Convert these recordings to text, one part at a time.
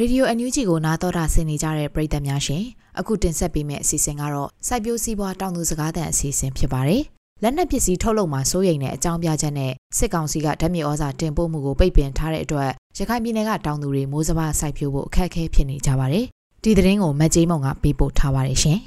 ရေဒီယိုအန်ယူဂျီကိုနားတော်တာဆင်နေကြတဲ့ပရိသတ်များရှင်အခုတင်ဆက်ပေးမယ့်အစီအစဉ်ကတော့စိုက်ပျိုးစည်းပွားတောင်သူစကားသံအစီအစဉ်ဖြစ်ပါတယ်လက်နက်ပစ္စည်းထုတ်လုပ်မှာစိုးရိမ်တဲ့အကြောင်းပြချက်နဲ့စစ်ကောင်စီကဓာတ်မြေဩဇာတင်ပို့မှုကိုပိတ်ပင်ထားတဲ့အတွက်ရခိုင်ပြည်နယ်ကတောင်သူတွေမိုးစဘာစိုက်ပျိုးဖို့အခက်အခဲဖြစ်နေကြပါတယ်ဒီသတင်းကိုမက်ကြီးမုံကပေးပို့ထားပါတယ်ရှင်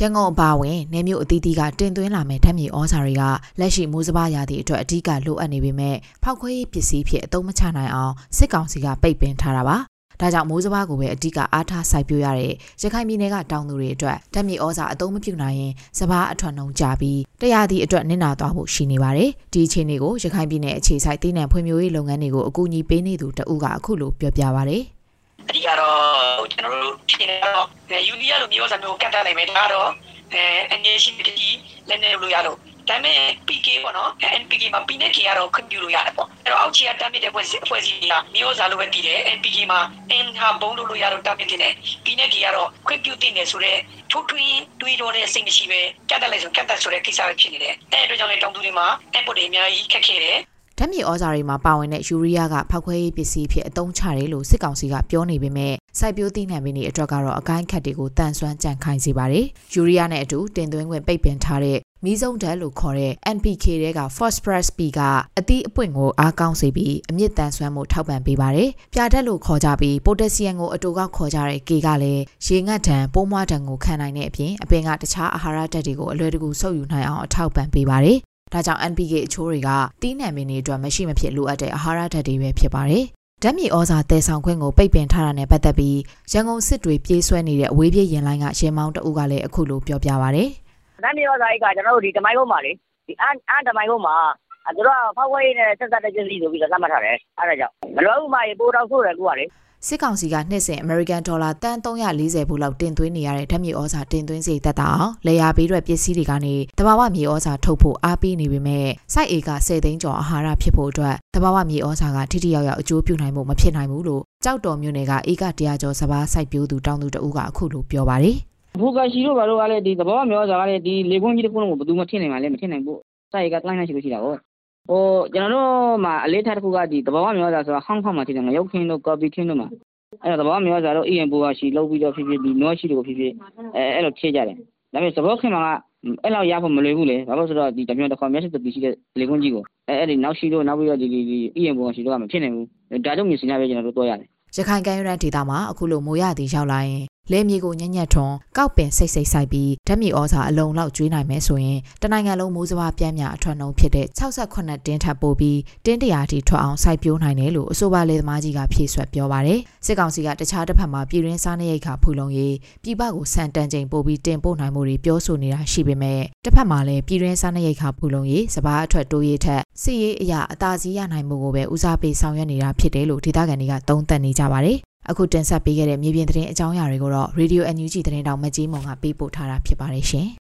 ရန်ကုန်အပါအဝင်နေမျိုးအသီးသီးကတင်သွင်းလာမဲ့ဓာတ်မြေဩဇာတွေကလက်ရှိမိုးစဘာရာသီအတွက်အဓိကလိုအပ်နေပေမဲ့ဖောက်ခွဲရေးပစ္စည်းဖြစ်အသုံးမချနိုင်အောင်စစ်ကောင်စီကပိတ်ပင်ထားတာပါ။ဒါကြောင့်မိုးစဘာကိုပဲအဓိကအားထားစိုက်ပျိုးရတဲ့ရခိုင်ပြည်နယ်ကတောင်သူတွေအတွက်ဓာတ်မြေဩဇာအသုံးမပြုနိုင်ရင်စဘာအထွတ်နှုံကြပြီးတရားသည့်အတွက်နစ်နာသွားဖို့ရှိနေပါတယ်။ဒီအခြေအနေကိုရခိုင်ပြည်နယ်အခြေစိုက်တည်နှံဖွံ့ဖြိုးရေးလုပ်ငန်းတွေကိုအကူအညီပေးနေသူတဦးကအခုလိုပြောပြပါဗျ။အ ဓိကတော့ကျွန်တော်တို့ဖြစ်နေတော့ယူနီယာလိုမျိုးစာမျိုးကတ်တက်နိုင်မယ်ဒါတော့အဲအနေရှိတကြီးလည်းနေလို့ရလို့ဒါပေမဲ့ PK ပေါ့နော် NPK မှာ PNK ကတော့ခွင့်ပြုလို့ရတယ်ပေါ့အဲ့တော့အောက်ခြေကတမ်းမြစ်တဲ့ဖွဲ့စည်းဖွဲ့စည်းကမျိုးစားလိုပဲတည်တယ် NPK မှာ N ဟာဘုံလို့လို့ရလို့တမ်းမြစ်တယ် PNK ကတော့ခွင့်ပြုတင်တယ်ဆိုတော့ထိုးထွင်းတွေးတော့တဲ့စိတ်မရှိပဲကတ်တက်လိုက်ဆိုကတ်တက်ဆိုတဲ့ကိစ္စပဲဖြစ်နေတယ်အဲ့အတွက်ကြောင့်လေတောင်သူတွေမှာ input တွေအများကြီးခက်ခဲတယ် ဓာတ်မြေဩဇာတွေမှာပါဝင်တဲ့ယူရီးယားကဖောက်ခွဲရေးပစ္စည်းဖြစ်အသုံးချတယ်လို့စစ်ကောင်စီကပြောနေပေမဲ့စိုက်ပျိုးသီးနှံပင်တွေအတွက်ကတော့အကိုင်းခတ်တွေကိုတန်ဆွမ်းကြံ့ခိုင်းစေပါတယ်။ယူရီးယားနဲ့အတူတင်သွင်းခွင့်ပိတ်ပင်ထားတဲ့မီးစုံဓာတ်လို့ခေါ်တဲ့ NPK တွေက phosphorus P ကအသီးအပွင့်ကိုအားကောင်းစေပြီးအမြင့်တန်ဆွမ်းမှုထောက်ပံ့ပေးပါတယ်။ပြာဓာတ်လို့ခေါ်ကြပြီး potassium ကိုအတူကောက်ခေါ်ကြတဲ့ K ကလည်းရေငတ်ဓာတ်ပိုးမွားဓာတ်ကိုခံနိုင်တဲ့အပြင်အပင်ကတခြားအာဟာရဓာတ်တွေကိုအလွယ်တကူဆုပ်ယူနိုင်အောင်အထောက်ပံ့ပေးပါတယ်။ ဒါကြောင့် NPK အချိုးတွေကတီးနှံပင်တွေအတွက်မရှိမဖြစ်လိုအပ်တဲ့အာဟာရဓာတ်တွေပဲဖြစ်ပါတယ်။ဓာတ်မြေဩဇာတည်ဆောင်ခွင့်ကိုပိတ်ပင်ထားတာနဲ့ပတ်သက်ပြီးရန်ကုန်စစ်တွေပြေးဆွဲနေတဲ့အဝေးပြေးရင်လိုင်းကရှင်မောင်းတအုပ်ကလည်းအခုလိုပြောပြပါဗျ။ဓာတ်မြေဩဇာအိတ်ကကျွန်တော်တို့ဒီတမိုင်းကုန်းမှာလေဒီအန်အန်တမိုင်းကုန်းမှာအဲ သူတို့ကဖောက်ခွဲရေးနဲ့ဆက်သက်တဲ့ပစ္စည်းဆိုပြီးတော့သတ်မှတ်ထားတယ်အဲဒါကြောင့်မလွယ်ဘူးမရေပိုတော့ဆိုးတယ်ကူကလေစစ်ကောင်စီကနှစ်စဉ် American Dollar တန်340ဘူးလောက်တင်သွင်းနေရတဲ့ဓာတ်မြေဩဇာတင်သွင်းစီတက်တာအောင်လေယာဘေးရွက်ပစ္စည်းတွေကနေတဘာဝမြေဩဇာထုတ်ဖို့အားပေးနေပေမဲ့စိုက်အေက10သိန်းကျော်အာဟာရဖြစ်ဖို့အတွက်တဘာဝမြေဩဇာကထိထိရောက်ရောက်အကျိုးပြုနိုင်မှုမဖြစ်နိုင်ဘူးလို့ကြောက်တော်မြို့နယ်ကဧက100ကျော်စဘာစိုက်ပျိုးသူတောင်းသူတဦးကအခုလိုပြောပါတယ်ဘူကရှိတို့ဘာလို့ကလည်းဒီသဘောမျိုးစားကလည်းဒီလေကွန်းကြီးတစ်ခုလုံးကိုဘယ်သူမှထင်နိုင်မှာလဲမထင်နိုင်ဘူးစိုက်ကတိုင်းနိုင်ရှိလို့ရှိတာကို ဟိုကျွန်တော်တို့မှာအလေးထားတစ်ခုကဒီသဘောမျိုးစားဆိုတာဟောင်းဟောင်းမှာထင်တယ်ငရုတ်ခင်းတို့ကော်ပီခင်းတို့မှာအဲ့တော့သဘောမျိုးစားတို့အရင်ဘူကရှိလုံးပြီးတော့ဖြစ်ဖြစ်ဒီနောရှိတို့ဖြစ်ဖြစ်အဲအဲ့လိုဖြည့်ကြတယ်ဒါပေမဲ့သဘောခင်းမှာကအဲ့လောက်ရဖို့မလွယ်ဘူးလေဘာလို့ဆိုတော့ဒီတမျိုးတစ်ခေါက်မျက်စိတပီရှိတဲ့လေကွန်းကြီးကိုအဲအဲ့ဒီနောက်ရှိတို့နောက်ပြီးတော့ဒီဒီဒီအရင်ဘူကရှိတို့ကမဖြစ်နိုင်ဘူးဒါကြောင့်မြင်စင်ရပဲကျွန်တော်တို့တွားရတယ်ရခိုင်ကမ်းရိုးတန်းဒေသမှာအခုလိုမိုးရသည်ရောက်လာရင် လဲမြေကိုညံ့ညက်ထွန်ကောက်ပင်စိတ်စိတ်ဆိုင်ပြီးဓာတ်မြေဩဇာအလုံးလောက်ကျွေးနိုင်မယ်ဆိုရင်တနိုင်ငံလုံးမိုးစဘာပြန်းများအထွတ်နှုံဖြစ်တဲ့68တင်းထပ်ပို့ပြီးတင်းတရာထိထွက်အောင်စိုက်ပျိုးနိုင်တယ်လို့အဆိုပါလေသမားကြီးကဖြည့်ဆွက်ပြောပါတယ်စစ်ကောင်စီကတခြားတစ်ဖက်မှာပြည်ရင်းစားနေရိတ်ခါဖူလုံရေးပြည်ပကိုစံတန်ချိန်ပို့ပြီးတင်ပို့နိုင်မှုတွေပြောဆိုနေတာရှိပေမဲ့တစ်ဖက်မှာလည်းပြည်ရင်းစားနေရိတ်ခါဖူလုံရေးစဘာအထွတ်တိုးရေးထက်စစ်ရေးအရာအသာစီးရနိုင်မှုကိုပဲဦးစားပေးဆောင်ရွက်နေတာဖြစ်တယ်လို့ဒေသခံတွေကသုံးသပ်နေကြပါတယ် အခုတင်ဆက်ပေးခဲ့တဲ့မြေပြင်သတင်းအကြောင်းအရာတွေကိုတော့ Radio NUG သတင်းတောင်မကြီးမုံကပေးပို့ထားတာဖြစ်ပါတယ်ရှင်